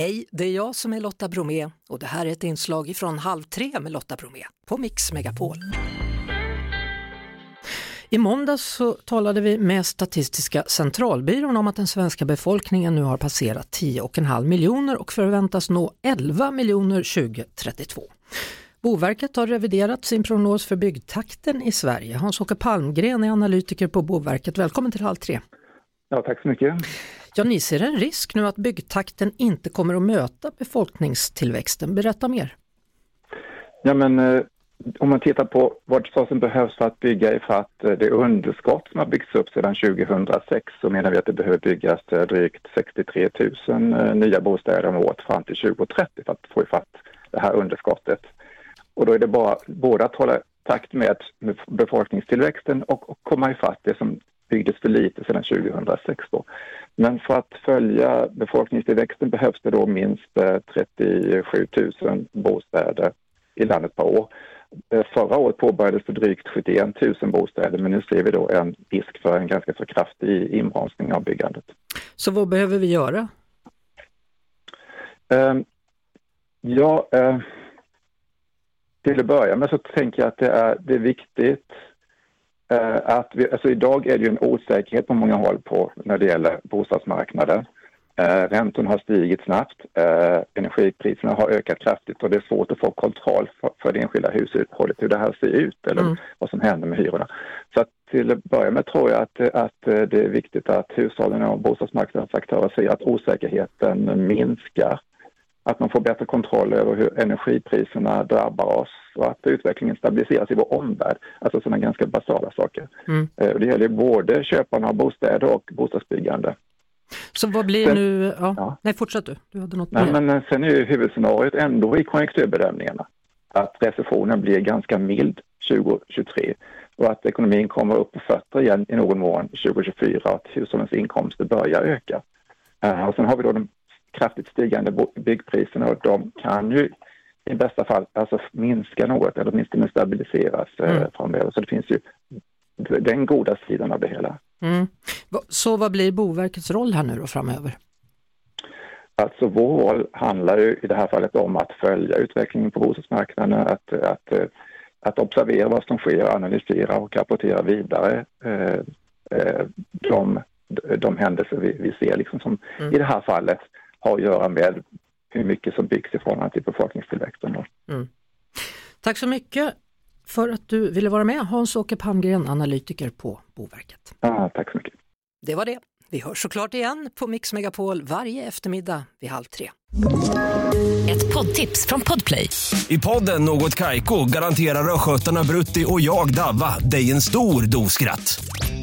Hej, det är jag som är Lotta Bromé och det här är ett inslag från Halv tre med Lotta Bromé på Mix Megapol. I måndags så talade vi med Statistiska centralbyrån om att den svenska befolkningen nu har passerat 10,5 miljoner och förväntas nå 11 miljoner 2032. Boverket har reviderat sin prognos för byggtakten i Sverige. Hans-Åke Palmgren är analytiker på Boverket. Välkommen till Halv tre. Ja, tack så mycket. Ja, ni ser en risk nu att byggtakten inte kommer att möta befolkningstillväxten. Berätta mer. Ja, men eh, om man tittar på vad som behövs för att bygga ifatt eh, det underskott som har byggts upp sedan 2006 så menar vi att det behöver byggas eh, drygt 63 000 eh, nya bostäder om året fram till 2030 för att få ifatt det här underskottet. Och då är det bara både att hålla takt med befolkningstillväxten och, och komma ifatt det som byggdes för lite sedan 2006. Då. Men för att följa befolkningstillväxten behövs det då minst 37 000 bostäder i landet per år. Förra året påbörjades det drygt 71 000 bostäder men nu ser vi då en risk för en ganska så kraftig inbromsning av byggandet. Så vad behöver vi göra? Uh, ja, uh, till att börja med så tänker jag att det är, det är viktigt att vi, alltså idag är det ju en osäkerhet på många håll på när det gäller bostadsmarknaden. Eh, räntorna har stigit snabbt, eh, energipriserna har ökat kraftigt och det är svårt att få kontroll för, för det enskilda hushållet hur det här ser ut eller mm. vad som händer med hyrorna. Så att till att börja med tror jag att, att det är viktigt att hushållen och bostadsmarknadens aktörer ser att osäkerheten minskar. Att man får bättre kontroll över hur energipriserna drabbar oss och att utvecklingen stabiliseras i vår omvärld. Alltså sådana ganska basala saker. Mm. Eh, det gäller både köparna av bostäder och bostadsbyggande. Så vad blir sen, nu, ja, ja. nej fortsätt du, du hade något nej, Men sen är ju huvudscenariot ändå i konjunkturbedömningarna att recessionen blir ganska mild 2023 och att ekonomin kommer upp på fötter igen i någon mån 2024 och att hushållens inkomster börjar öka. Uh, och sen har vi då de kraftigt stigande byggpriserna och de kan ju i bästa fall alltså minska något eller åtminstone stabiliseras uh, mm. framöver. Så det finns ju den goda sidan av det hela. Mm. Så vad blir Boverkets roll här nu då framöver? Alltså vår roll handlar ju i det här fallet om att följa utvecklingen på bostadsmarknaden, att, att, att observera vad som sker, analysera och rapportera vidare eh, eh, de, de händelser vi, vi ser liksom som mm. i det här fallet har att göra med hur mycket som byggs i förhållande till befolkningstillväxten. Mm. Tack så mycket för att du ville vara med, Hans-Åke Palmgren, analytiker på Boverket. Ja, tack så mycket. Det var det. Vi hörs såklart igen på Mix Megapol varje eftermiddag vid halv tre. Ett poddtips från Podplay. I podden Något Kaiko garanterar östgötarna Brutti och jag, Davva, dig en stor dos skratt.